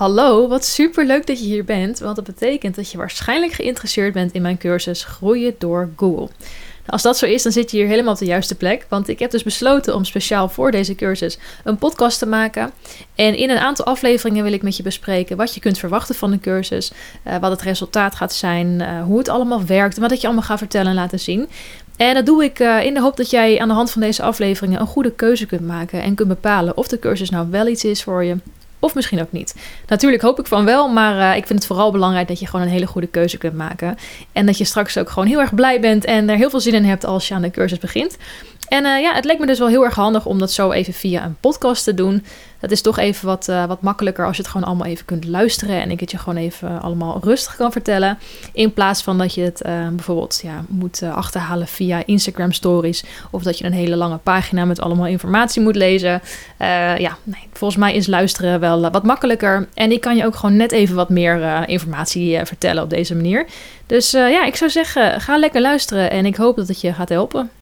Hallo, wat super leuk dat je hier bent, want dat betekent dat je waarschijnlijk geïnteresseerd bent in mijn cursus Groeien door Google. Nou, als dat zo is, dan zit je hier helemaal op de juiste plek, want ik heb dus besloten om speciaal voor deze cursus een podcast te maken. En in een aantal afleveringen wil ik met je bespreken wat je kunt verwachten van de cursus, uh, wat het resultaat gaat zijn, uh, hoe het allemaal werkt en wat ik je allemaal ga vertellen en laten zien. En dat doe ik uh, in de hoop dat jij aan de hand van deze afleveringen een goede keuze kunt maken en kunt bepalen of de cursus nou wel iets is voor je of misschien ook niet. Natuurlijk hoop ik van wel, maar uh, ik vind het vooral belangrijk dat je gewoon een hele goede keuze kunt maken. En dat je straks ook gewoon heel erg blij bent en er heel veel zin in hebt als je aan de cursus begint. En uh, ja, het leek me dus wel heel erg handig om dat zo even via een podcast te doen. Dat is toch even wat, uh, wat makkelijker als je het gewoon allemaal even kunt luisteren. En ik het je gewoon even allemaal rustig kan vertellen. In plaats van dat je het bijvoorbeeld ja, moet achterhalen via Instagram stories. Of dat je een hele lange pagina met allemaal informatie moet lezen. ja, nee, volgens mij is luisteren wel wat makkelijker. En ik kan je ook gewoon net even wat meer informatie vertellen op deze manier. Dus ja, ik zou zeggen, ga lekker luisteren. En ik hoop dat het je gaat helpen.